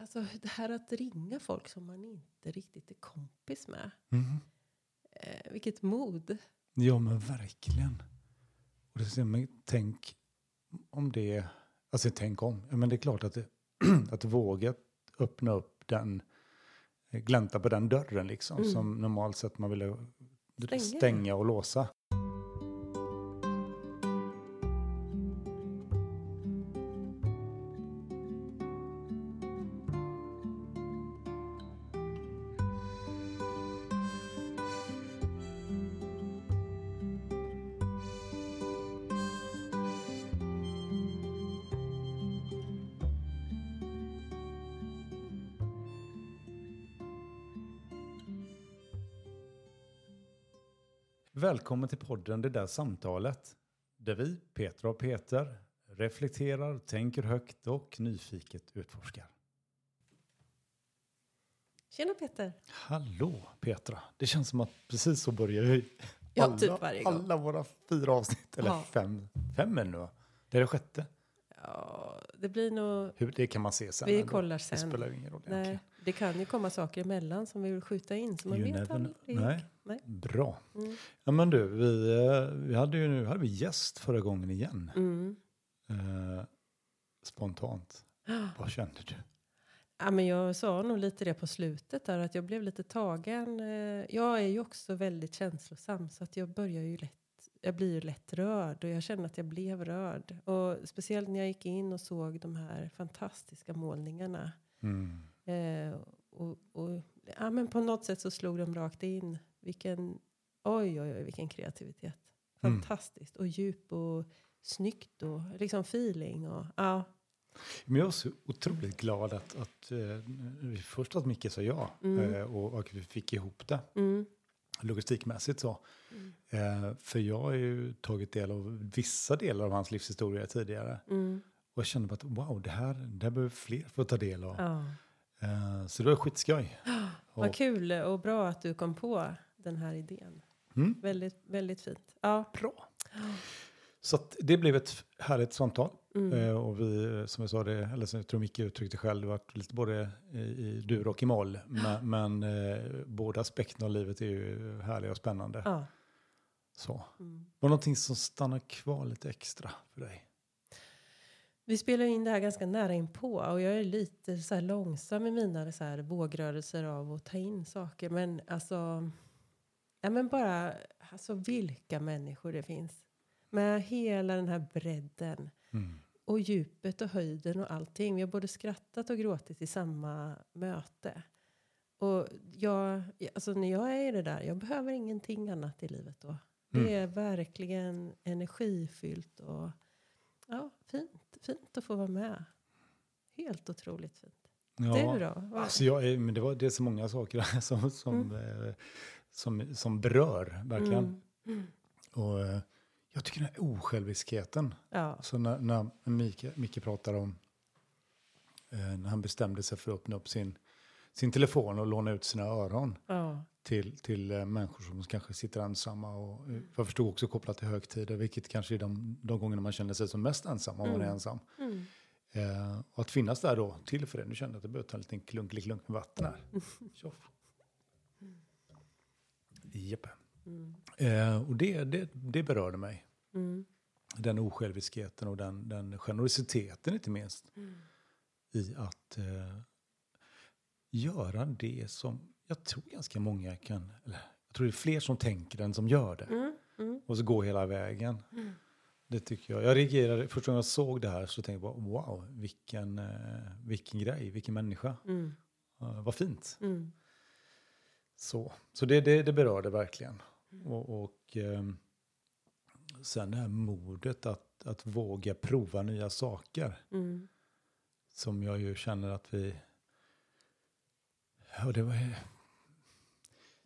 alltså det här att ringa folk som man inte riktigt är kompis med. Mm. Eh, vilket mod. Ja, men verkligen. Och det, är- men tänk om det, alltså tänk om, ja, men det är klart att, det, att våga öppna upp den, glänta på den dörren liksom, Mm. som normalt sett man vill Stänga. stänga och låsa. Välkommen till podden Det där samtalet. Där vi, Petra och Peter, reflekterar, tänker högt och nyfiket utforskar. Tjena Peter. Hallå Petra, det känns som att precis så börjar vi. Ja, alla, typ varje gång. Alla våra fyra avsnitt, eller Ja. fem, fem ännu va? Det är det sjätte. Ja, det blir nog... Hur, det kan man se sen. Vi kollar Det sen. spelar ju ingen roll Nej, egentligen. Det kan ju komma saker emellan som vi vill skjuta in. Så man You vet aldrig. Nej. Nej. Bra. Mm. Ja men du, vi, eh, vi hade ju nu hade vi gäst förra gången igen. Mm. Eh, spontant. Vad kände du? Ja, men jag sa nog lite det på slutet där att jag blev lite tagen. Eh, Jag är ju också väldigt känslosam så att jag börjar ju lätt jag blir ju lätt rörd och jag känner att jag blev rörd. Och speciellt när jag gick in och såg de här fantastiska målningarna. Mm. Eh, och, och, ja, men på något sätt så slog de rakt in. Vilken, oj, oj, oj, vilken kreativitet. Mm. Fantastiskt och djup och snyggt och liksom feeling. Och, ja. Men jag är så otroligt glad att, att eh, först att Micke sa ja Mm. eh, och, och vi fick ihop det Mm, logistikmässigt så. Mm. Eh, för jag har ju tagit del av vissa delar av hans livshistoria tidigare. mm, Och jag kände bara att wow, det här, det här behöver fler få ta del av. ja. Eh, så det var skitskoj. Vad Och- kul och bra att du kom på den här idén. Mm. Väldigt, väldigt fint. Ja. Bra. Så det blev ett härligt samtal. Mm. Eh, och vi, som jag sa, det, eller som jag tror Micke uttryckte själv, det var lite både i, i dur och i moll. Men, men eh, båda aspekterna av livet är ju härliga och spännande. ja. Så. Mm. Var det någonting som stannar kvar lite extra för dig? Vi spelar in det här ganska nära inpå och jag är lite så här långsam i mina så här vågrörelser av att ta in saker. Men alltså, ja men bara alltså vilka människor det finns. Med hela den här bredden Mm. och djupet och höjden och allting. Vi har både skrattat och gråtit i samma möte. Och jag, alltså när jag är i det där, jag behöver ingenting annat i livet då. Det Mm. är verkligen energifyllt och ja, fint, fint att få vara med. Helt otroligt fint. Ja. Du då? Vad- Alltså jag men det, var, det är så många saker som, som, eh, som, som berör, verkligen. Mm. Mm. Och eh, jag tycker den här osjälviskheten, Ja. Så när, när Micke, Micke pratar om eh, när han bestämde sig för att öppna upp sin, sin telefon och låna ut sina öron Ja. till, till eh, människor som kanske sitter ensamma. Och, eh, jag förstod också kopplat till högtider, vilket kanske är de, de gångerna man känner sig som mest ensam om man är Mm. ensam. Mm. Eh, och att finnas där då till för det. Nu kände jag att jag behöver ta en liten klunklig klunk med vatten här. Tjoff. Japp. Mm. Eh, och det, det, det berörde mig. Mm. Den osjälviskheten och den, den generositeten inte minst. Mm. i att eh, göra det som jag tror ganska många kan, eller jag tror det är fler som tänker än som gör det. Mm. Mm. Och så gå hela vägen. Mm. Det tycker jag. Jag reagerade, första gången jag såg det här så tänkte jag bara wow, vilken, eh, vilken grej, vilken människa. Mm. Uh, vad fint. Mm. Så, så det, det, det berörde verkligen. Och, och ehm, sen det här modet att, att våga prova nya saker. Mm. Som jag ju känner att vi... Ja, det var...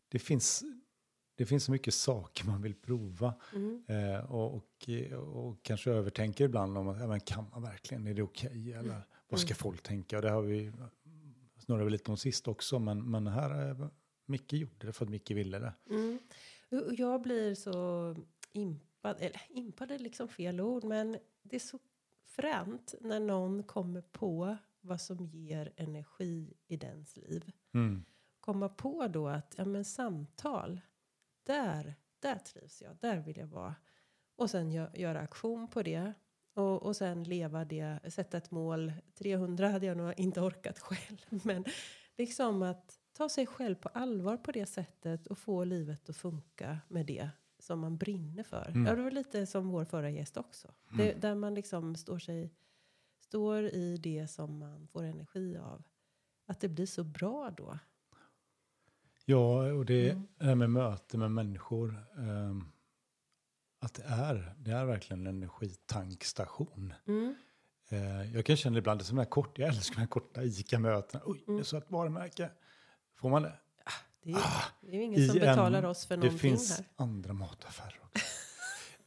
Det finns, det finns så mycket saker man vill prova. Mm. Eh, och, och, och kanske övertänker ibland om att, ja, men kan man verkligen, är det okej? Eller vad ska Mm. folk tänka? Och det har vi snurrat lite om sist också. Men, men här, Micke gjorde det för att Micke ville det. Mm. Och Jag blir så impad, eller impad är liksom fel ord, men det är så fränt när någon kommer på vad som ger energi i dens liv. Mm. Komma på då att ja, men samtal, där, där trivs jag, där vill jag vara. Och sen gö göra aktion på det. Och, och sen leva det, sätta ett mål. 300 hade jag nog inte orkat själv. Men liksom att ta sig själv på allvar på det sättet och få livet att funka med det som man brinner för. Mm. Ja, det var lite som vår förra gäst också. Det, där man liksom står, sig, står i det som man får energi av. Att det blir så bra då. Ja, och det, Mm. det här med möte med människor. ehm, att det är, det är verkligen en energitankstation. Mm. Eh, jag kan känna ibland, det är som de här korta, jag älskar de här korta ICA-mötena. Oj, det är så ett varumärke. Får man det? Det är, det är ju ingen som en- betalar oss för Det någonting finns här. andra mataffärer också.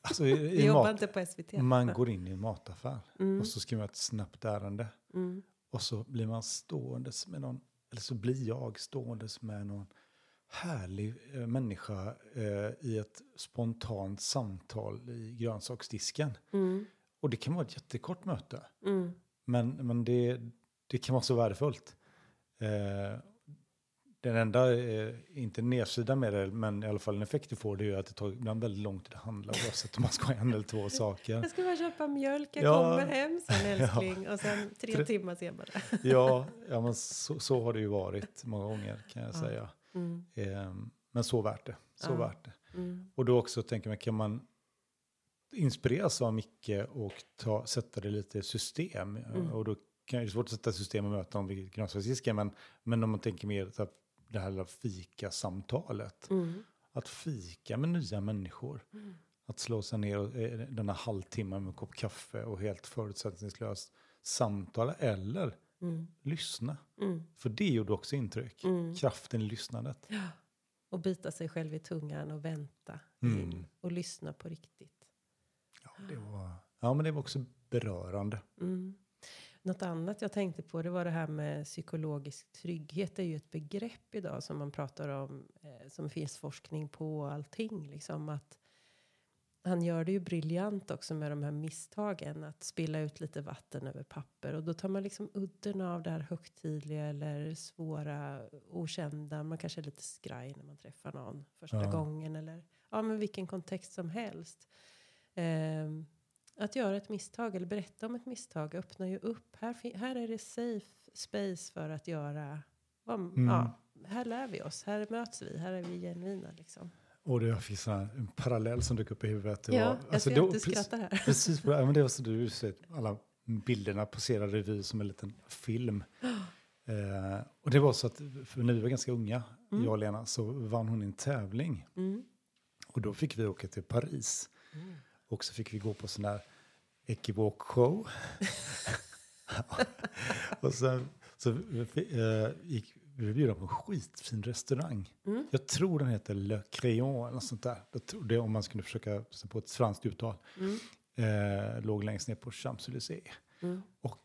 Alltså, i, i mat, inte på SVT. man går in i en mataffär Mm. och så ska man ett snabbt ärende. Mm. Och så blir man ståendes med någon, eller så blir jag ståendes med någon härlig eh, människa eh, i ett spontant samtal i grönsaksdisken. Mm. Och det kan vara ett jättekort möte, Mm. men, men det, det kan vara så värdefullt. Eh, den enda, eh, inte nedsidan med det, men i alla fall en effekt du får, det är ju att det tar ibland väldigt lång tid att handla oavsett om man ska ha en eller två saker. Jag ska bara köpa mjölk, jag Ja. kommer hem sen älskling. Och sen tre Tre- timmar senare. Ja, ja men så, så har det ju varit många gånger kan jag Ja. säga. Mm. Eh, men så värt det. Så Ja. värt det. Mm. Och då också tänker man, kan man inspireras av Micke och ta, sätta det lite i system? Mm. Och då kan det vara svårt att sätta system och möta om vilket grönsaksfiske, men, men om man tänker mer så här, det här fika-samtalet. Mm. Att fika med nya människor. Mm. Att slå sig ner och, eh, den här halvtimmen med en kopp kaffe och helt förutsättningslöst samtala eller Mm. lyssna. Mm. För det gjorde också intryck. Mm. Kraften i lyssnandet. Ja. Och bita sig själv i tungan och vänta Mm. in. Och lyssna på riktigt. Ja, det var, ja, men det var också berörande. Något annat jag tänkte på det var det här med psykologisk trygghet. Det är ju ett begrepp idag som man pratar om. Eh, som finns forskning på och allting. Liksom att han gör det ju briljant också med de här misstagen. Att spilla ut lite vatten över papper. Och då tar man liksom udden av det här högtidliga eller svåra, okända. Man kanske är lite skraj när man träffar någon första Ja. gången. Eller ja, men vilken kontext som helst. Ehm, att göra ett misstag eller berätta om ett misstag öppnar ju upp. Här, här är det safe space för att göra. vad- Mm. Ja, här lär vi oss. Här möts vi. Här är vi genuina. Liksom. Och det finns en parallell som dök upp i huvudet. Det Ja, var, jag alltså, ser det att du skrattar här. Precis, ja, men det var så du ser alla bilderna passerar revy som en liten film. Eh, och det var så att, för när vi var ganska unga, Mm. jag och Lena, så vann hon en tävling. Mm. Och då fick vi åka till Paris. Mm. Och så fick vi gå på sån där Equivoque show. och sen så eh, gick vi bjudna på en skitfin restaurang. Mm. Jag tror den heter Le Crayon eller något sånt där. Jag tror det om man skulle försöka på ett franskt uttal. Mm. Eh, låg längst ner på Champs-Élysées. Mm. Och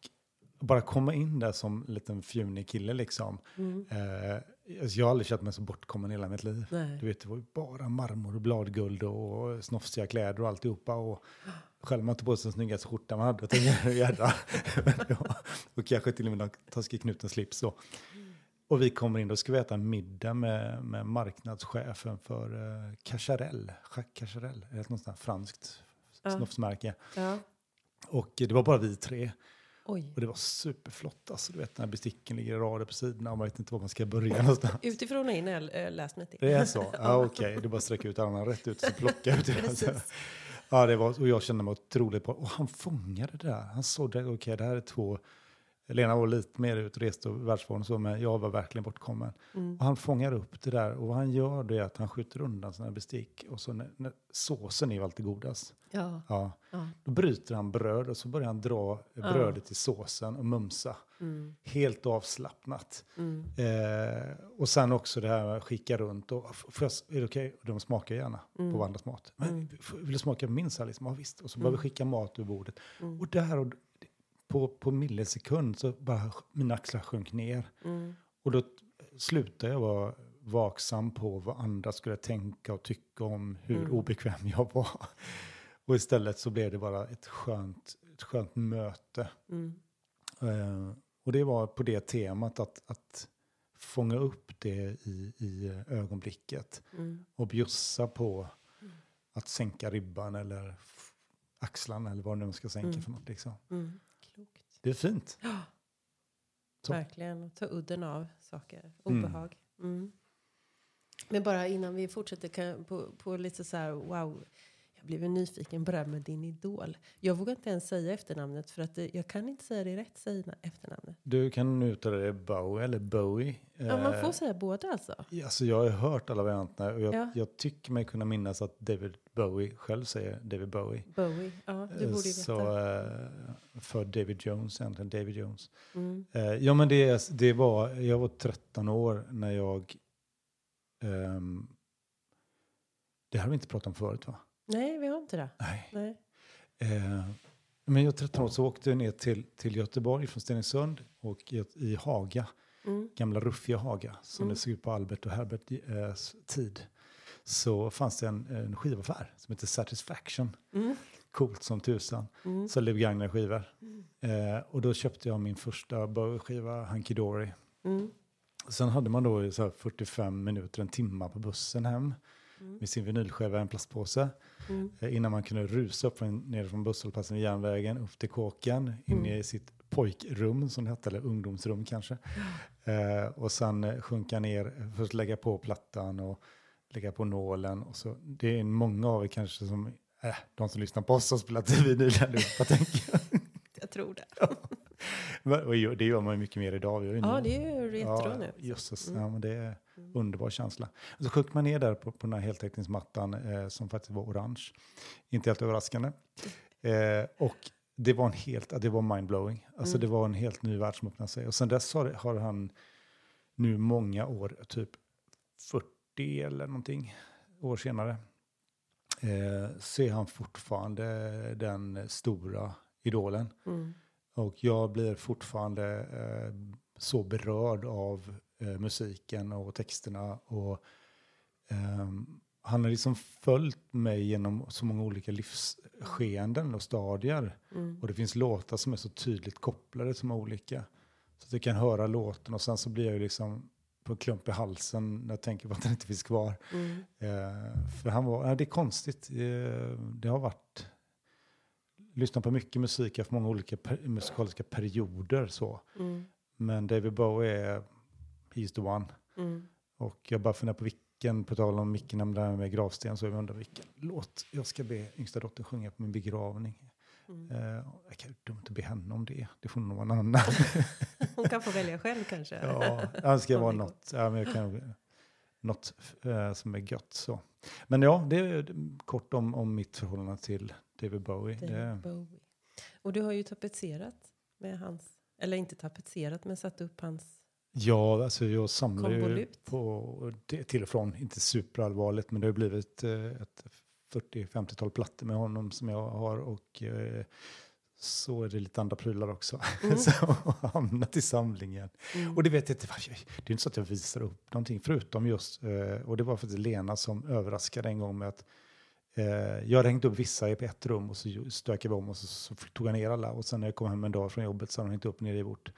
bara komma in där som en liten fjunig kille liksom. Mm. Eh, alltså jag har aldrig känt mig så bortkommen hela mitt liv. Nej. Du vet, det var ju bara marmor och bladguld och snofsiga kläder och alltihopa. Och själv man tog på sig den snyggaste skjortan man hade. Tänkte, och kanske till och med någon taskig knuten slips. Så. Och vi kommer in, då ska vi äta middag med, med marknadschefen för uh, Cacharel. Jacques Cacharel, är det något franskt Ja. snofsmärke. Ja. Och det var bara vi tre. Oj. Och det var superflott. Alltså, du vet, när besticken ligger i rader på sidorna och man vet inte var man ska börja någonstans. Utifrån och in har jag äh, läst mig till. Det är så? Ja, okej. Det är bara att sträcka ut armarna rätt ut och så plocka ut det. Ja, det var, och jag kände mig otroligt bra. Och han fångade det där. Han såg det, okej, det här är två... Lena var lite mer utrest och världsvan så, men jag var verkligen bortkommen. Mm. Och han fångar upp det där och vad han gör det är att han skjuter undan sina bestick. Och så när, när, såsen är ju alltid godast. Ja. Ja. ja. Då bryter han bröd och så börjar han dra Ja. brödet i såsen och mumsa. Mm. Helt avslappnat. Mm. Eh, och sen också det här med att skicka runt. Och, får jag, är det okej? Och de smakar gärna Mm. på varandras mat. Men Mm. vill du smaka på min? Liksom, Ja, visst. Och så Mm. börjar vi skicka mat ur bordet. Mm. Och där och på, på millisekund så bara mina axlar sjönk ner. Mm. Och då slutade jag vara vaksam på vad andra skulle tänka och tycka om hur Mm. obekväm jag var. Och istället så blev det bara ett skönt, ett skönt möte. Mm. Eh, och det var på det temat att, att fånga upp det i, i ögonblicket Mm. och bjussa på att sänka ribban eller axlarna eller vad nu man ska sänka Mm. för något. Liksom. Mm. Det är fint. Så. Verkligen. Och ta udden av saker. Mm. Obehag. Mm. Men bara innan vi fortsätter kan, på, på lite så här, wow. Jag blev nyfiken här med din idol. Jag vågar inte ens säga efternamnet för att det, jag kan inte säga det rätt, säga efternamnet. Du kan uttala det Bowie eller Bowie. Ja, man får Eh, säga båda alltså? Alltså jag har hört alla varianterna och jag, Ja. jag tycker mig kunna minnas att David Bowie själv säger David Bowie. Bowie, ja du Eh, borde ju Så veta. eh, för David Jones egentligen, David Jones. Mm. Eh, ja men det, det var, jag var 13 år när jag, ehm, det här har vi inte pratat om förut va? Nej, vi har inte det. Nej. Nej. Eh, men jag var 13 år så åkte jag ner till, till Göteborg från Stenungsund och i, i Haga, Mm. gamla ruffiga Haga, som Mm. det såg ut på Albert och Herbert eh, tid. Så fanns det en, en skivaffär som heter Satisfaction. Mm. Coolt som tusan. Mm. Sålde begagnade skivor. Mm. Eh, och då köpte jag min första Bowie-skiva, Hunky Dory. Mm. Sen hade man då så här 45 minuter, en timma på bussen hem Mm. med sin vinylskiva i en plastpåse. Mm. Eh, innan man kunde rusa upp från, ner från busshållplatsen vid järnvägen upp till kåken, in Mm. i sitt pojkrum som det hette, eller ungdomsrum kanske. Eh, och sen eh, sjunka ner, först lägga på plattan och lägga på nålen. Och så, det är många av er kanske som, äh, de som lyssnar på oss har spelat vinyl allihopa tänker jag. Jag tror det. Men- och Det gör man ju mycket mer idag. Vi Ja, det är ju retro ja, nu. Jösses, Mm. ja, men det är. Underbar känsla. Så sjönk man ner där på, på den här heltäckningsmattan eh, som faktiskt var orange. Inte helt överraskande. Eh, och det var en helt, det var mindblowing. Alltså Mm. det var en helt ny värld som öppnade sig. Och sen dess har, har han nu många år, typ 40 eller någonting år senare, eh, så är han fortfarande den stora idolen. Mm. Och jag blir fortfarande eh, så berörd av musiken och texterna. Och, ehm, han har liksom följt mig genom så många olika livsskeenden och stadier. Mm. Och det finns låtar som är så tydligt kopplade som är olika. Så att jag kan höra låten och sen så blir jag ju liksom på en klump i halsen när jag tänker på att den inte finns kvar. Mm. Eh, för han var, ja, det är konstigt. Eh, det har varit, lyssnat på mycket musik, haft många olika per, musikaliska perioder så. Mm. Men David Bowie är, he's the one. Mm. Och jag bara funderar på vilken, på tal om micken där med gravsten, så jag undrar vilken låt jag ska be yngsta dottern sjunga på min begravning. Mm. Eh, jag kan ju dumt att be henne om det, det får nog vara någon annan. Hon kan få välja själv kanske. ja, det ska vara något, ja, men jag kan, något eh, som är gött så. Men ja, det är kort om, om mitt förhållande till David Bowie. David Det, Bowie. Och du har ju tapetserat med hans, eller inte tapetserat men satt upp hans ja, alltså jag samlar ju på det till och från, inte superallvarligt, men det har blivit eh, ett 40-50-tal plattor med honom som jag har och eh, så är det lite andra prylar också Mm. som har hamnat i samlingen. Mm. Och det vet jag inte varför. Det är inte så att jag visar upp någonting förutom just, eh, och det var faktiskt Lena som överraskade en gång med att jag hade hängt upp vissa i ett rum och så stökade vi om och så, så tog jag ner alla. Och sen när jag kom hem en dag från jobbet så hade hon hängt upp nere i vårt,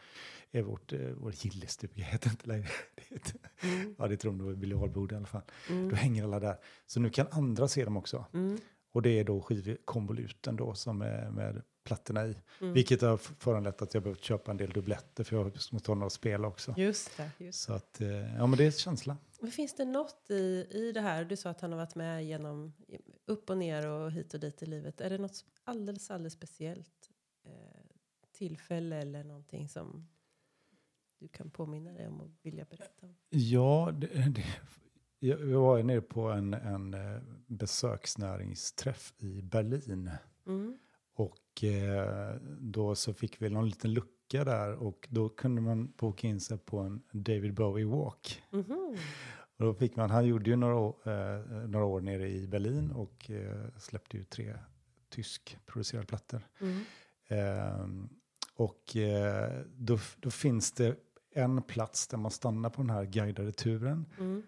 i vårt, eh, vår gillestuga, heter inte längre. Det Mm. ja, det är ett rum, det var biljardbord i alla fall. Då Mm. hänger alla där. Så nu kan andra se dem också. Mm. Och det är då skivkonvoluten då som är med plattorna i. Mm. Vilket har föranlett att jag behövt köpa en del dubbletter för jag måste ha några spel också. Just det. Just. Så att, eh, ja men det är känsla. Men finns det något i, i det här? Du sa att han har varit med genom upp och ner och hit och dit i livet. Är det något alldeles, alldeles speciellt eh, tillfälle eller någonting som du kan påminna dig om och vilja berätta om? Ja, det, det, jag var nere på en, en eh, besöksnäringsträff i Berlin. Mm. Och eh, då så fick vi någon liten lucka där och då kunde man boka in sig på en David Bowie walk. Mhm. Och då fick man, han gjorde ju några, år- eh, några år nere i Berlin och eh, släppte ju tre tyskproducerade plattor. Mm. Ehm, och eh, då, då finns det en plats där man stannar på den här guidade turen. Mm.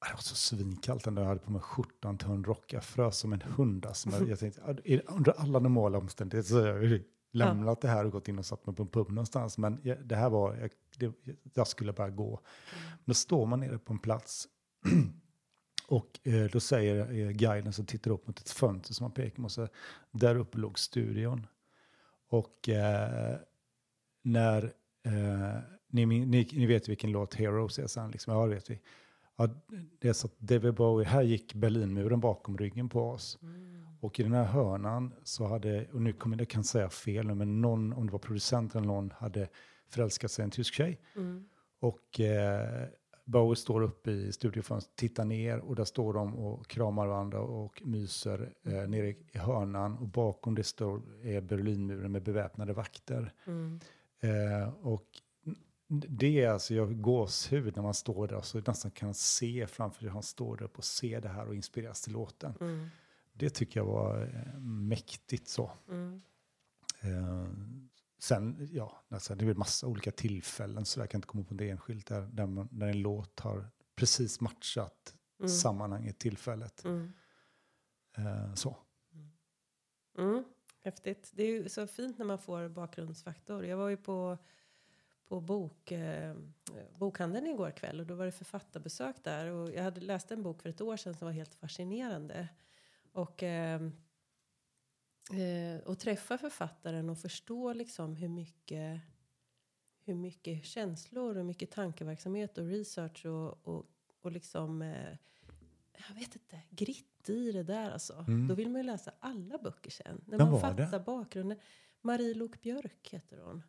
Det var så svinkallt när jag hade på mig skjortan en rock. Jag frös som en hund. Alltså. Jag tänkte, ja, i- under alla normala omständigheter så är det lämnat det här och gått in och satt mig på en pub någonstans. Men jag, det här var, jag, det, jag skulle bara gå. Mm. Då står man nere på en plats. och eh, då säger eh, guiden som tittar upp mot ett fönster som man pekar mot. Så där uppe låg studion. Och eh, när, eh, ni, ni, ni vet vilken låt Heroes är sen, liksom, ja det vet vi. Ja, det är så att David Bowie, här gick Berlinmuren bakom ryggen på oss. Mm. Och i den här hörnan så hade, och nu kommer jag kan säga fel nu, men någon, om det var producenten eller någon, hade förälskat sig i en tysk tjej. Mm. Och eh, Bowie står uppe i studiofönstret, tittar ner och där står de och kramar varandra och myser eh, nere i hörnan. Och bakom det står är Berlinmuren med beväpnade vakter. Mm. Eh, och det är alltså, jag gåshud när man står där och så nästan kan se framför sig, han står där uppe och ser det här och inspireras till låten. Mm. Det tycker jag var eh, mäktigt så. Mm. Eh, sen, ja, alltså, det är väl massa olika tillfällen så jag kan inte komma på det enskilt där, där, man, där en låt har precis matchat Mm. sammanhanget, tillfället. Mm. Eh, så. Mm. Häftigt. Det är ju så fint när man får bakgrundsfaktor. Jag var ju på, på bok, eh, bokhandeln igår kväll och då var det författarbesök där. Och jag hade läst en bok för ett år sedan som var helt fascinerande. Och, eh, eh, och träffa författaren och förstå liksom hur mycket, hur mycket känslor och mycket tankeverksamhet och research och, och, och liksom eh, jag vet inte, gritt i det där alltså. Mm. Då vill man ju läsa alla böcker sen. När Vem man var det? fattar bakgrunden. Marie Lok Björk heter hon.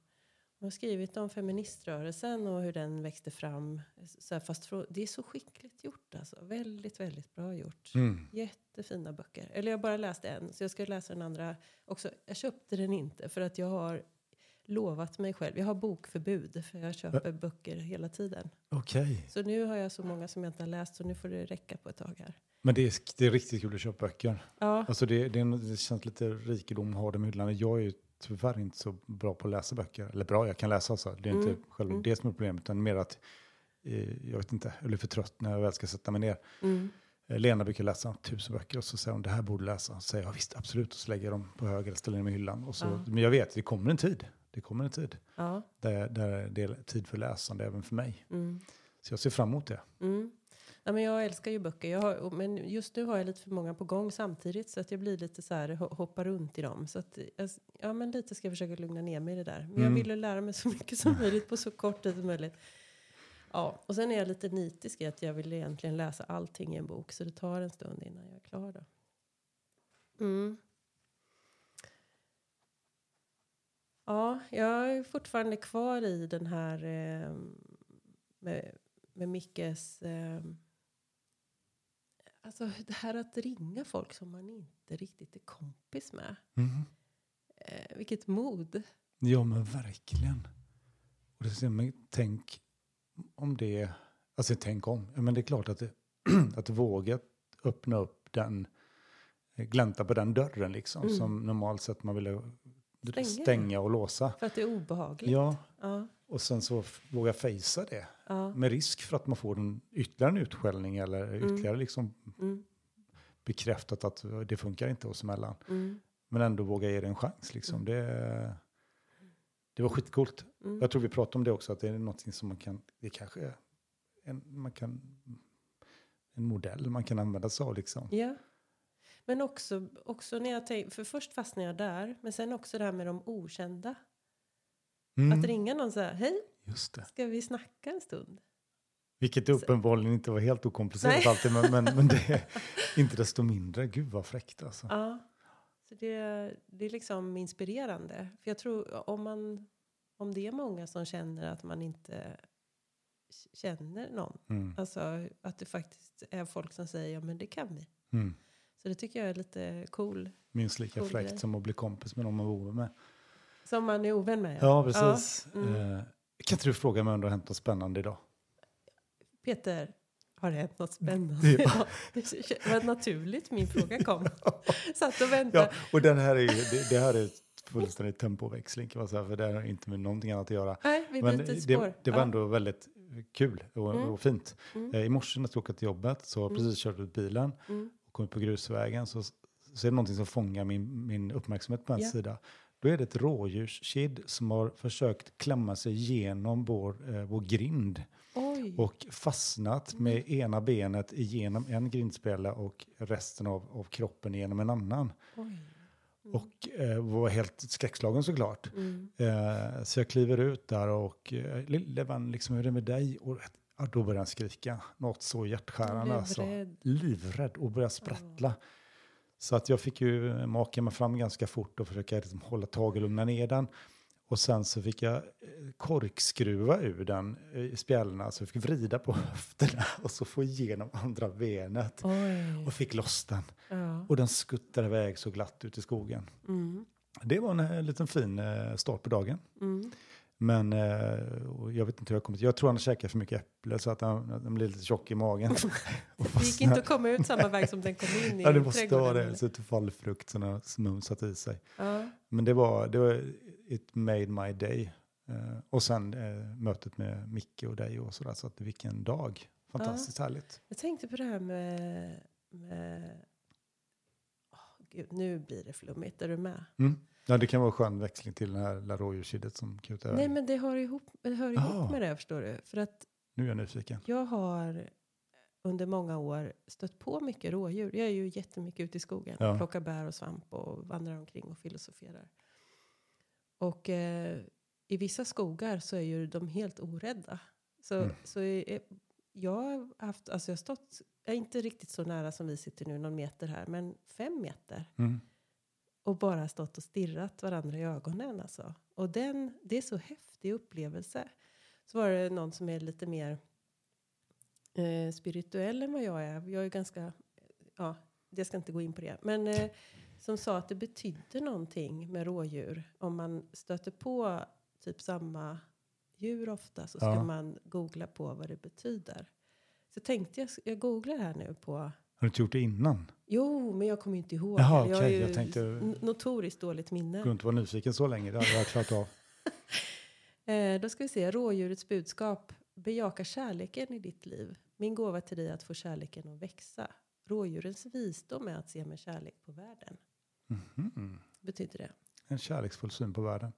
Hon har skrivit om feministrörelsen och hur den växte fram. Så här, fast det är så skickligt gjort alltså. Väldigt, väldigt bra gjort. Mm. Jättefina böcker. Eller jag bara läste en, så jag ska läsa den andra också. Jag köpte den inte för att jag har lovat mig själv. Jag har bokförbud för jag köper böcker hela tiden. Okej. Så nu har jag så många som jag inte har läst så nu får det räcka på ett tag här. Men det är, det är riktigt kul att köpa böcker. Ja, Alltså det, det, är, det känns lite rikedom att ha dem i hyllan. Jag är tyvärr inte så bra på att läsa böcker. Eller bra, jag kan läsa alltså. Det är inte Mm, själva mm. det som är problemet. Utan mer att, eh, jag vet inte, jag blir för trött när jag väl ska sätta mig ner. mm, Eh, Lena brukar läsa tusen böcker och så säger hon det här borde läsa. Så säger jag visst absolut och så lägger jag dem på höger och ställer dem i hyllan. Och så, Ja. Men jag vet, det kommer en tid. Det kommer en tid ja, där, där det är tid för läsande även för mig. mm, Så jag ser fram emot det. mm. Ja, men jag älskar ju böcker. Jag har, men just nu har jag lite för många på gång samtidigt så att jag blir lite så här, ho- hoppar runt i dem. Så att, jag, ja, men lite ska jag försöka lugna ner mig i det där. Men jag Mm. vill ju lära mig så mycket som möjligt på så kort tid som möjligt. Ja, och sen är jag lite nitisk i att jag vill egentligen läsa allting i en bok så det tar en stund innan jag är klar då. Mm. Ja, jag är fortfarande kvar i den här eh, med, med Mickes... Eh, alltså det här att ringa folk som man inte riktigt är kompis med. Mm. Eh, vilket mod. Ja men verkligen. Och det, ser man- tänk om det, alltså tänk om, men det är klart att, det, att våga öppna upp den, glänta på den dörren liksom, Mm. som normalt sett man ville Stänga. stänga, och låsa. För att det är obehagligt. Ja, Ja, och sen så våga fejsa det. ja, Med risk för att man får en ytterligare en utskällning eller Mm. ytterligare liksom mm, bekräftat att det funkar inte oss emellan. mm, Men ändå våga ge det en chans liksom. Det, det var skitcoolt. mm. Jag tror vi pratade om det också, att det är någonting som man kan, det kanske är en, man kan, en modell man kan använda sig av liksom. Ja. Men också, också när jag tänker, för först fastnade jag där, men sen också det här med de okända. Mm, Att ringa någon så här, hej, Just det. ska vi snacka en stund? Vilket uppenbarligen inte var helt okomplicerat Nej. alltid, men, men, men det är inte desto mindre, gud vad fräckt alltså. Ja. Så det, det är liksom inspirerande. För jag tror om man, om det är många som känner att man inte känner någon. Mm, Alltså att det faktiskt är folk som säger, ja men det kan vi. mm. Så det tycker jag är lite cool. Minst lika Cool fräckt som att bli kompis med någon man bor med. Som man är ovän med. Ja, precis. mm. Eh, kan inte du fråga mig om det har hänt något spännande idag? Peter, har det hänt något spännande? Ja. Ja. Det var naturligt min fråga kom. Satt och väntade. Ja, och den här är det, det här är fullständig tempoväxling kan man säga, för det har inte med någonting annat att göra. Nej, vi Men det, spår. det var Ja. ändå väldigt kul och, Mm. och fint. Mm. Eh, I morse när jag skulle åka till jobbet så Mm. precis kört ut bilen Mm. och kommit på grusvägen så, så är det någonting som fångar min, min uppmärksamhet på en Ja. sida. Då är det ett rådjurskid som har försökt klämma sig igenom vår, eh, vår grind Oj. och fastnat med ena benet igenom en grindspela och resten av, av kroppen genom en annan. Oj. Och eh, var helt skräckslagen såklart. Mm. Eh, så jag kliver ut där och eh, lille vän, liksom, hur är det med dig? Och ja, då börjar han skrika. Något så hjärtskärande blev alltså. rädd. Livrädd och börjar sprattla. Så att jag fick ju maka mig fram ganska fort och försöka liksom hålla tag och lugna ner den. Och sen så fick jag eh, korkskruva ur den eh, i spjällarna. Så jag fick vrida på höfterna och så få igenom andra benet. Oj. Och fick loss den. Ja. Och den skuttade iväg så glatt ut i skogen. Mm. Det var en eh, liten fin eh, start på dagen. Mm. Men eh, jag vet inte hur jag kommit. Jag tror han käkat för mycket äpple så att han, han blev lite tjock i magen. Det gick inte att komma ut samma väg som den kom in i Ja, det måste vara det. eller? Så att fallfrukt som har mumsat i sig. Ja. Men det var, det var it made my day. Eh, och sen eh, mötet med Micke och dig och sådär. Så att vilken dag. Fantastiskt härligt. Jag tänkte på det här med... med Åh, Gud, nu blir det flummigt. Är du med? Mm. Ja, det kan vara skön växling till det här lilla rådjurskiddet som kutar Nej, men det hör ihop, det hör ihop Ah. med det, förstår du. För att Nu är jag nyfiken. jag har under många år stött på mycket rådjur. Jag är ju jättemycket ute i skogen. Ja. Plockar bär och svamp och vandrar omkring och filosoferar. Och eh, i vissa skogar så är ju de helt orädda. Så, Mm. så är, jag har haft, alltså jag har stått, jag är inte riktigt så nära som vi sitter nu, någon meter här, men fem meter. Mm. Och bara stått och stirrat varandra i ögonen alltså. Och den, det är så häftig upplevelse. Så var det någon som är lite mer eh, spirituell än vad jag är. Jag är ganska, ja, jag ska inte gå in på det. Men eh, som sa att det betydde någonting med rådjur. Om man stöter på typ samma djur ofta så ska Ja. man googla på vad det betyder. Så tänkte jag, jag googlar här nu på Har du inte gjort det innan? Jo, men jag kommer inte ihåg. Jaha, jag har ju jag tänkte- notoriskt dåligt minne. Går inte vara nyfiken så länge. Det hade jag klarat av. Eh, då ska vi se. Rådjurets budskap. Bejaka kärleken i ditt liv. Min gåva till dig är att få kärleken att växa. Rådjurens visdom är att se med kärlek på världen. Mhm. Betyder det? En kärleksfull syn på världen.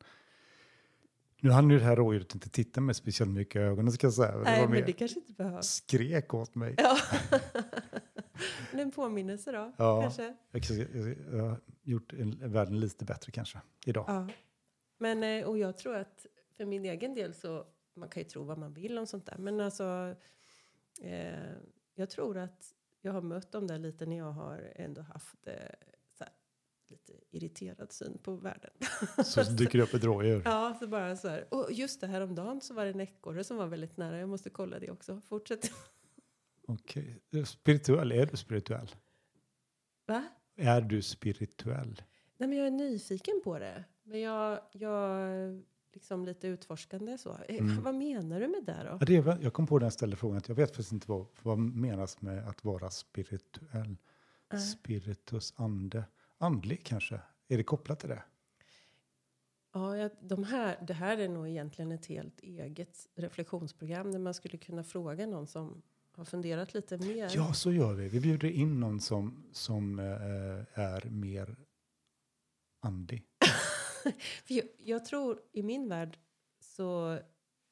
Nu hann ju det här rådjuret inte titta mig speciellt mycket i ögonen ska jag säga. Det Nej, var men det kanske inte behövs. skrek åt mig. Ja. en påminnelse då, Ja. kanske. Jag, jag, jag har gjort en, världen lite bättre kanske idag. Ja. Men, eh, och jag tror att för min egen del så, man kan ju tro vad man vill om sånt där, men alltså, eh, jag tror att jag har mött dem där lite när jag har ändå haft eh, lite irriterad syn på världen. Så dyker det upp ett rådjur. Ja, så bara så här. Och just det här om dagen så var det en ekorre som var väldigt nära. Jag måste kolla det också. Fortsätt. Okej. Spirituell, är du spirituell? Va? Är du spirituell? Nej, men jag är nyfiken på det. Men jag, jag liksom lite utforskande så. Eh, Mm. Vad menar du med det då? Det är, väl- jag kom på den ställde frågan att jag vet faktiskt inte vad, vad menas med att vara spirituell. Nej. Spiritus, ande. Andlig kanske? Är det kopplat till det? Ja, de här, det här är nog egentligen ett helt eget reflektionsprogram där man skulle kunna fråga någon som har funderat lite mer. Ja, så gör vi. Vi bjuder in någon som, som eh, är mer andlig. Jag, jag tror i min värld så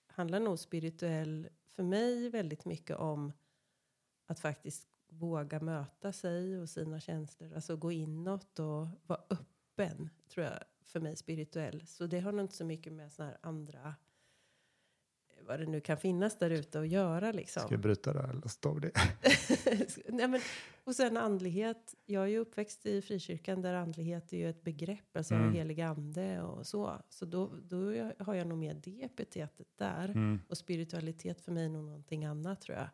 handlar nog spirituell för mig väldigt mycket om att faktiskt våga möta sig och sina känslor. Alltså gå inåt och vara öppen, tror jag, för mig spirituell. Så det har nog inte så mycket med såna här andra, vad det nu kan finnas där ute att göra liksom. Ska jag bryta där eller stå det? Nej, men, och sen andlighet. Jag är ju uppväxt i frikyrkan där andlighet är ju ett begrepp. Alltså Mm. helig ande och så. Så då, då har jag nog med det epitetet där. Mm. Och spiritualitet för mig är nog någonting annat tror jag.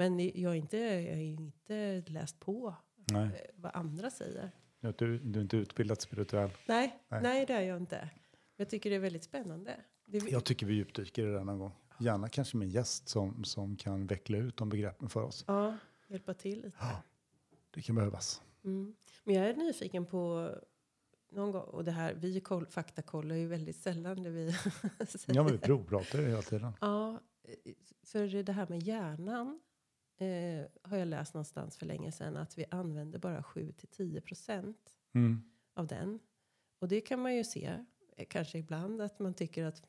Men jag har inte, jag har inte läst på Nej, eh, vad andra säger. du, du är inte utbildad spirituell. Nej, Nej. nej. det är jag inte. Jag tycker det är väldigt spännande. Det, Jag tycker vi djupdyker i det någon gång. Gärna kanske med en gäst som, som kan veckla ut de begreppen för oss. ja, hjälpa till lite. Det kan behövas. Mm. Men jag är nyfiken på någon gång, och det här, vi koll, faktakollar ju väldigt sällan det vi säger. Ja, men vi provpratar ju hela tiden. Ja, eh, för det här med hjärnan eh, har jag läst någonstans för länge sedan att vi använder bara 7 till 10 procent Mm. av den. Och det kan man ju se, eh, kanske ibland, att man tycker att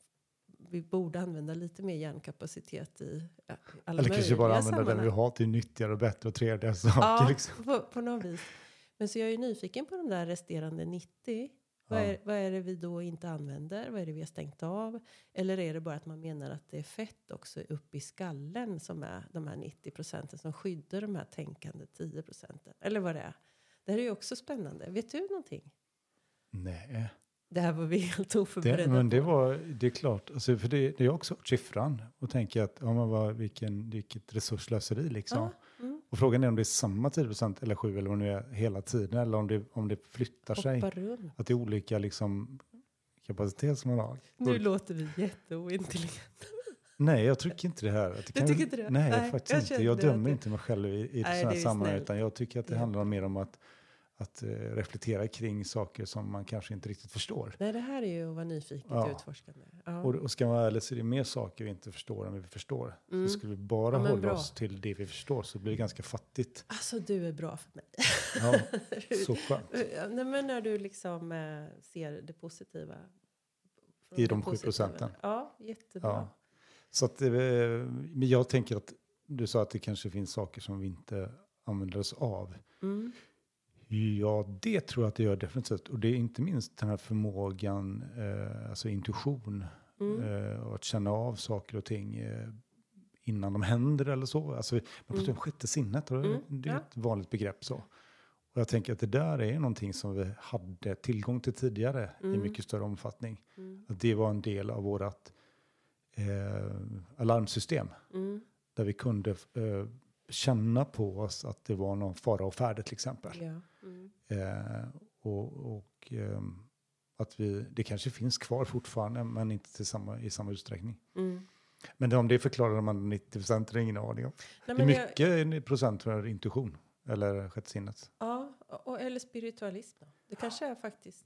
vi borde använda lite mer hjärnkapacitet i ja, alla Eller kanske bara använda den vi har till nyttigare och bättre och trevligare saker. Ja, Liksom. på, på något vis. Men så jag är ju nyfiken på de där resterande 90. Vad, är, vad är det vi då inte använder? Vad är det vi har stängt av? Eller är det bara att man menar att det är fett också upp i skallen som är de här 90 procenten som skyddar de här tänkande 10 procenten? Eller vad det är. Det här är ju också spännande. Vet du någonting? Nej, Det här var vi helt det, oförberedda men det, var, det är klart. Alltså, för det, det är också siffran och tänker att ja, men vad, vilken, vilket resurslöseri liksom. Ja. Och frågan är om det är samma 10 eller 7 eller vad det nu är hela tiden eller om det, om det flyttar sig. Hoppa runt. Att det är olika liksom, kapacitet som man har. Nu låter vi jätteointelligenta. Nej, jag tycker inte det här. Det Du kan- tycker inte det? Nej, Nej, faktiskt jag inte. Jag dömer det- inte mig själv i, i Nej, sådana här är sammanhang. Utan jag tycker att det Ja. handlar mer om att, att eh, reflektera kring saker som man kanske inte riktigt förstår. Nej, det här är ju att vara nyfiket Ja. och utforskande. Ja. Och, och ska man vara ärlig så är det mer saker vi inte förstår än vi förstår. Mm. Så skulle vi bara Ja, hålla bra. oss till det vi förstår så blir det ganska fattigt. Alltså, du är bra för mig. Ja, så skönt. Ja, Nej, men när du liksom eh, ser det positiva. I de sju procenten. Ja, jättebra. Ja. Så att, eh, men jag tänker att du sa att det kanske finns saker som vi inte använder oss av. Mm. Ja, det tror jag att det gör definitivt. Och det är inte minst den här förmågan, eh, alltså intuition, Mm. eh, och att känna av saker och ting eh, innan de händer eller så. Alltså, man pratar Mm. om sjätte sinnet, och Mm, det är ja. ett vanligt begrepp så. Och jag tänker att det där är någonting som vi hade tillgång till tidigare i Mm. mycket större omfattning. Mm. Att det var en del av vårt eh, alarmsystem. Mm. Där vi kunde eh, känna på oss att det var någon fara och färde till exempel. Ja. Eh, och och ehm, att vi, det kanske finns kvar fortfarande, men inte till samma, i samma utsträckning. Mm. Men om det förklarar man 90 procent, är det ingen aning om. Nej, Det är men jag, mycket procent för intuition, eller sjätte sinnet. ja, och, eller spiritualism. Då. Det kanske är faktiskt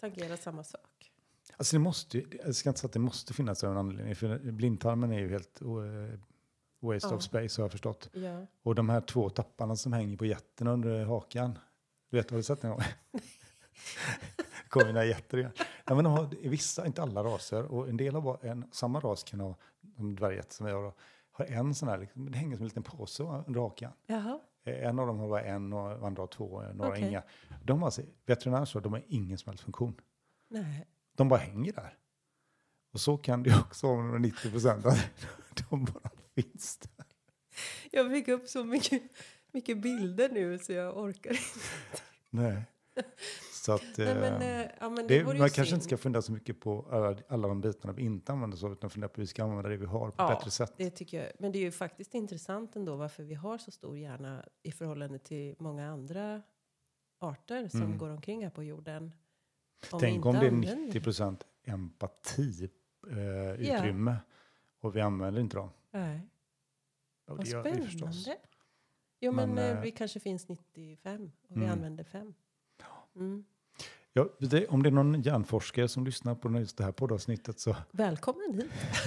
tangerar samma sak. Alltså det måste, jag ska inte säga att det måste finnas en anledning, för blindtarmen är ju helt eh, waste Ja. of space har jag förstått. Ja. Och de här två tapparna som hänger på jätten under hakan, du vet, har du sett gång? kommer mina getter igen. Ja, men de har, vissa, inte alla raser, och en del har bara en, samma ras kan ha, de dvärggetter som vi har, har en sån här, liksom, det hänger som en liten påse under hakan. Eh, En av dem har bara en och andra har två, några Okej. inga. De har, alltså, veterinärer så, de har ingen som helst funktion. Nej. De bara hänger där. Och så kan det också vara med de 90 procent. De bara finns där. Jag fick upp så mycket, mycket bilder nu så jag orkar inte. Nej. Så att, Nej, men, eh, eh, ja, men det det, man kanske synd. inte ska fundera så mycket på alla, alla de bitarna vi inte använder av, utan fundera på hur vi ska använda det vi har på Ja, ett bättre sätt. Det tycker jag. Men det är ju faktiskt intressant ändå varför vi har så stor hjärna i förhållande till många andra arter som Mm. går omkring här på jorden. Om Tänk om det är använder 90 procent empati eh, utrymme och vi använder inte dem. Nej. Vad gör vi förstås. Jo, men, Men, eh, eh, vi kanske finns 95 och vi Mm. använder 5. Mm. Ja, det, om det är någon hjärnforskare som lyssnar på just det här poddavsnittet så Välkommen hit.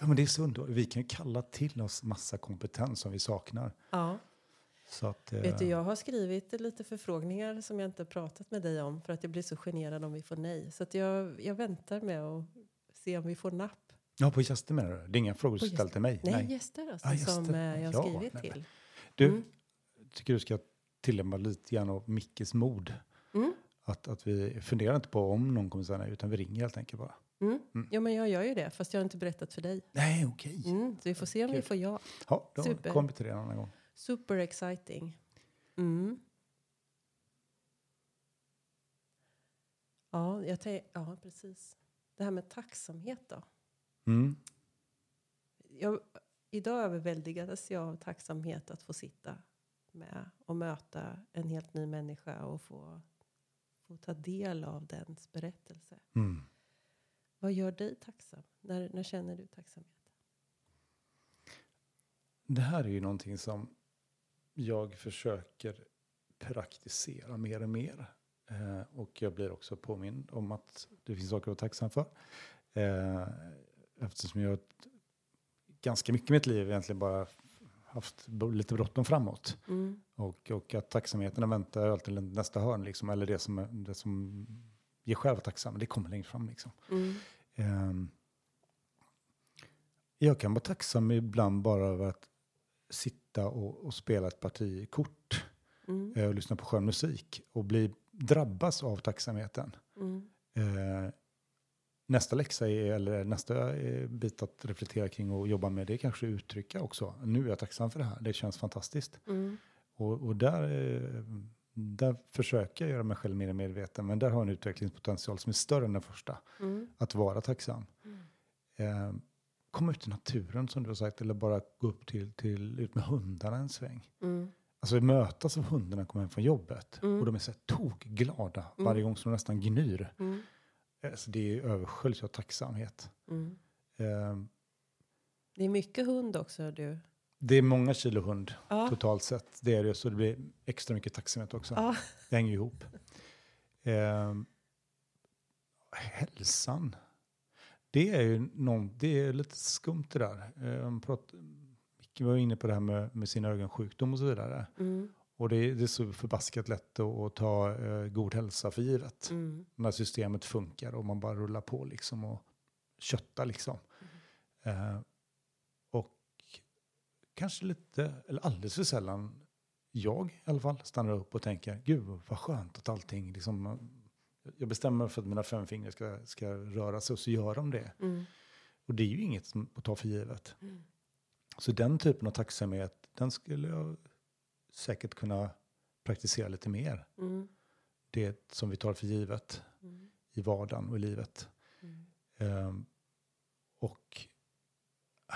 ja, men det är så underbart. Vi kan ju kalla till oss massa kompetens som vi saknar. Ja. Så att, eh, Vet du, jag har skrivit lite förfrågningar som jag inte pratat med dig om för att jag blir så generad om vi får nej. Så att jag, jag väntar med att se om vi får napp. Ja, på gäster menar du? Det är inga frågor du ställt till mig? Nej, gäster alltså, Ah, gäster. som eh, jag har Ja, skrivit nej, till. Du, Mm. tycker du ska tillämpa lite grann av Mickes mod. Mm. Att, att vi funderar inte på om någon kommer säga nej, utan vi ringer helt enkelt bara. Mm. Mm. Ja, men jag gör ju det, fast jag har inte berättat för dig. Nej, okej. Mm. Så vi får se om vi Kul. får ja. Ja, då Super. kommer vi till det en annan gång. Super exciting. Mm. Ja, jag tänk, ja, precis. Det här med tacksamhet då. Mm. Jag, idag överväldigades jag av tacksamhet att få sitta med och möta en helt ny människa och få, få ta del av dens berättelse. Mm. Vad gör dig tacksam? När, när känner du tacksamhet? Det här är ju någonting som jag försöker praktisera mer och mer. Eh, och jag blir också påmind om att det finns saker att vara tacksam för. Eh, eftersom jag ganska mycket i mitt liv egentligen bara haft lite bråttom framåt. Mm. Och, och att tacksamheten väntar alltid nästa hörn, liksom, eller det som, det som ger själva tacksam, det kommer längre fram. Liksom. Mm. Ehm, jag kan vara tacksam ibland bara över att sitta och, och spela ett parti kort Mm. eh, och lyssna på skön musik och bli, drabbas av tacksamheten. Mm. Eh, nästa läxa är, eller nästa eh, bit att reflektera kring och jobba med det är kanske uttrycka också. Nu är jag tacksam för det här, det känns fantastiskt. Mm. Och, och där, eh, där försöker jag göra mig själv mer medveten, men där har jag en utvecklingspotential som är större än den första. Mm. Att vara tacksam. Mm. Eh, komma ut i naturen som du har sagt, eller bara gå upp till, till ut med hundarna en sväng. Mm. Alltså mötas av hundarna kommer hem från jobbet. Mm. Och de är så tokglada Mm. varje gång som de nästan gnyr. Alltså det är översköljs av tacksamhet. Mm. Eh, Det är mycket hund också du. det är många kilo hund Ja. totalt sett. Det är det, så det blir extra mycket tacksamhet också. Ja. Det hänger ihop. Eh, hälsan. Det är ju någon, det är lite skumt det där. Man pratar, Micke var inne på det här med, med sin ögonsjukdom och så vidare. Mm. Och det det är så förbaskat lätt att, ta eh, god hälsa för givet. Mm. När systemet funkar och man bara rullar på liksom och köttar liksom. Eh, och kanske lite, eller alldeles för sällan, jag i alla fall, stannar upp och tänker, gud vad skönt att allting liksom, jag bestämmer för att mina fem fingrar ska, ska röra sig och så gör de det. Mm. Och det är ju inget som att ta för givet. Mm. Så den typen av tacksamhet, den skulle jag säkert kunna praktisera lite mer. Mm. Det som vi tar för givet Mm. i vardagen och i livet. Ehm, och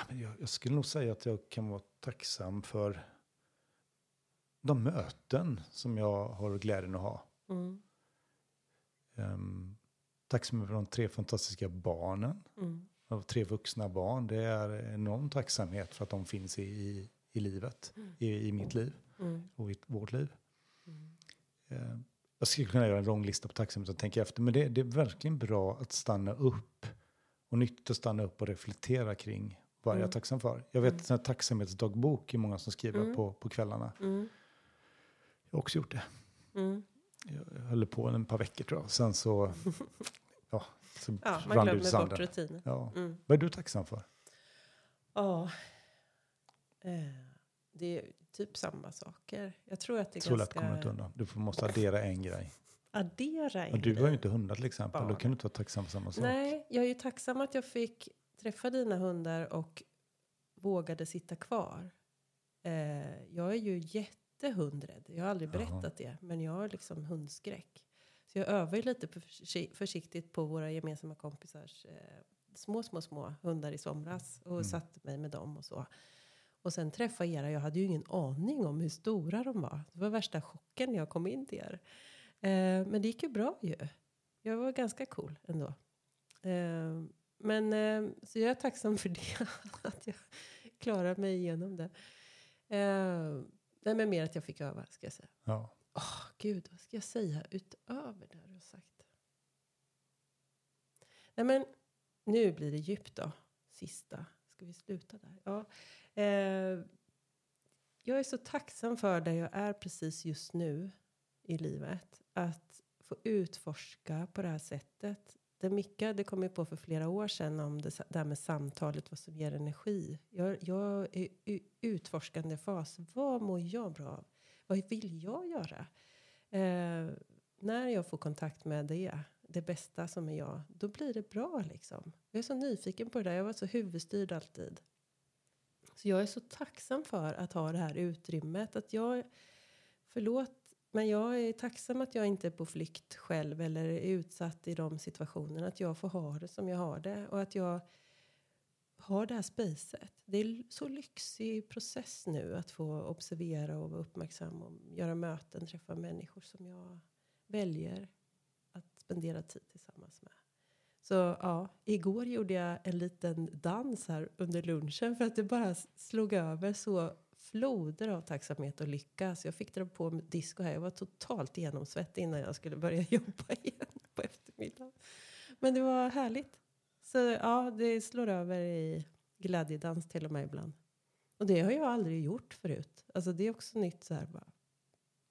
jag, jag skulle nog säga att jag kan vara tacksam för de möten som jag har glädjen att ha. Mm. Um, tacksam för de tre fantastiska barnen. Mm. Av tre vuxna barn. Det är enorm tacksamhet för att de finns i, i, i livet. Mm. I, I mitt liv Mm. och i vårt liv. Mm. Jag skulle kunna göra en lång lista på tacksamhet och tänka efter. Men det, det är verkligen bra att stanna upp. Och nyttigt att stanna upp och reflektera kring vad är jag Mm. tacksam för. Jag vet Mm. att en tacksamhetsdagbok är många som skriver Mm. på, på kvällarna. Mm. Jag har också gjort det. Mm. Jag höll på en par veckor tror jag. Sen så, ja, så Ja, man rann det ut i sanden. rutiner. Ja. Mm. Vad är du tacksam för? Ja. Eh, det är typ samma saker. Jag tror att det är Så lätt ganska... kommer du inte undan. Du får- måste addera en grej. Addera en Och du har ju inte hundar till exempel. Då Barn. kan du inte vara tacksam för samma sak. Nej, jag är ju tacksam att jag fick träffa dina hundar och vågade sitta kvar. Eh, jag är ju jättehundrädd. Jag har aldrig Jaha. berättat det, men jag har liksom hundskräck. Så jag övar ju lite försi- försiktigt på våra gemensamma kompisars eh, små, små, små hundar i somras och Mm. satte mig med dem och så. Och sen träffa era, jag hade ju ingen aning om hur stora de var. Det var värsta chocken när jag kom in till er. Eh, men det gick ju bra ju. Jag var ganska cool ändå. Eh, men eh, så jag är tacksam för det. att jag klarar mig igenom det. Eh, nej men mer att jag fick öva ska jag säga. Ja. Åh gud, vad ska jag säga utöver det du har sagt? Nej men nu blir det djupt då. Sista. Ska vi sluta där? Ja. Eh, jag är så tacksam för där jag är precis just nu i livet. Att få utforska på det här sättet. Det Micke hade kommit på för flera år sedan om det, det här med samtalet, vad som ger energi. Jag, jag är i utforskande fas. Vad mår jag bra av? Vad vill jag göra? Eh, när jag får kontakt med det, det bästa som är jag, då blir det bra liksom. Jag är så nyfiken på det där. Jag var så huvudstyrd alltid. Så jag är så tacksam för att ha det här utrymmet. Att jag, förlåt, men jag är tacksam att jag inte är på flykt själv eller är utsatt i de situationerna. Att jag får ha det som jag har det och att jag har det här spacet. Det är så lyxig process nu att få observera och vara uppmärksam och göra möten, träffa människor som jag väljer spendera tid tillsammans med. Så ja, igår gjorde jag en liten dans här under lunchen för att det bara slog över så floder av tacksamhet och lycka. Så jag fick dra på med disco här. Jag var totalt genomsvettig innan jag skulle börja jobba igen på eftermiddagen. Men det var härligt. Så ja, det slår över i glädjedans till och med ibland. Och det har jag aldrig gjort förut. Alltså det är också nytt så här bara,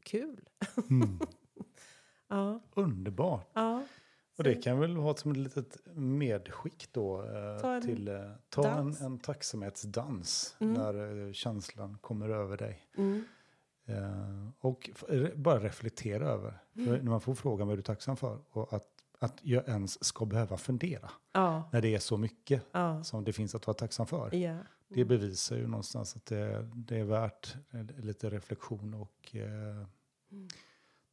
kul. Mm. Ja, Underbart. ja. Och det kan väl vara som ett litet medskick då eh, Ta en till eh, ta en, dans. en tacksamhetsdans Mm. när eh, känslan kommer över dig. Mm. Eh, och bara reflektera över. Mm. när man får frågan vad är du tacksam för och att, att jag ens ska behöva fundera Ja, när det är så mycket ja, som det finns att vara tacksam för. ja. Det bevisar ju någonstans att det, det är värt lite reflektion och Mm.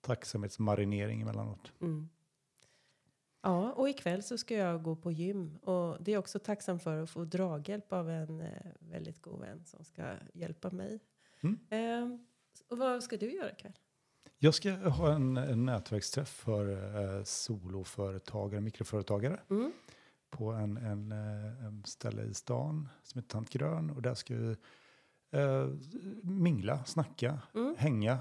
Tacksamhetsmarinering emellanåt. Mm. Ja, och ikväll så ska jag gå på gym. Och det är också tacksam för att få draghjälp av en eh, väldigt god vän som ska hjälpa mig. Mm. Ehm, och vad ska du göra ikväll? Jag ska ha en, en nätverksträff för eh, soloföretagare, mikroföretagare Mm. på en, en, eh, en ställe i stan som heter Tant Grön. Och där ska vi eh, mingla, snacka, Mm. hänga.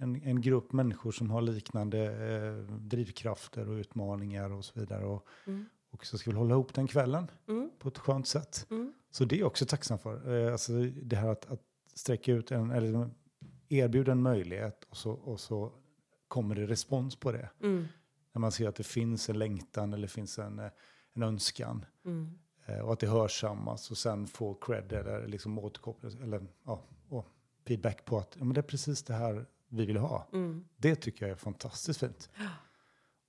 En, en grupp människor som har liknande eh, drivkrafter och utmaningar och så vidare. Och, Mm. och så ska vi hålla ihop den kvällen Mm. på ett skönt sätt. Mm. Så det är jag också tacksam för. Eh, alltså det här att, att sträcka ut en, eller erbjuda en möjlighet och så, och så kommer det respons på det. Mm. När man ser att det finns en längtan eller finns en, eh, en önskan. Mm. eh, Och att det hörsammas och sen få cred eller liksom återkoppling eller ja, och feedback på att ja, men det är precis det här vi vill ha. Mm. Det tycker jag är fantastiskt fint.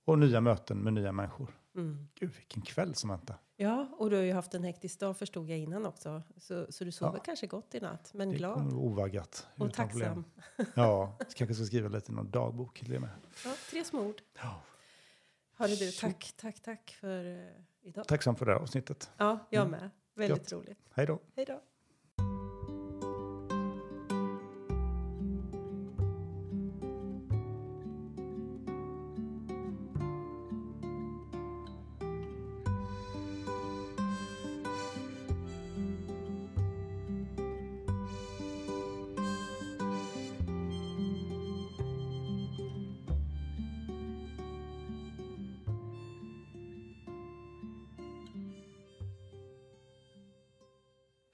Och nya möten med nya människor. Mm. Gud vilken kväll som väntar. Ja, och du har ju haft en hektisk dag förstod jag innan också. Så, så du sover Ja. kanske gott i natt, men Det glad kommer ovaggat. och utan problem. tacksam. Ja, kanske ska skriva lite i någon dagbok till det med. Ja, tre små ord. Ja. Hörru du, tack, tack, tack för eh, idag. Tacksam för det här avsnittet. Ja, jag Mm. med. Väldigt Gött. roligt. Hej då. Hej då.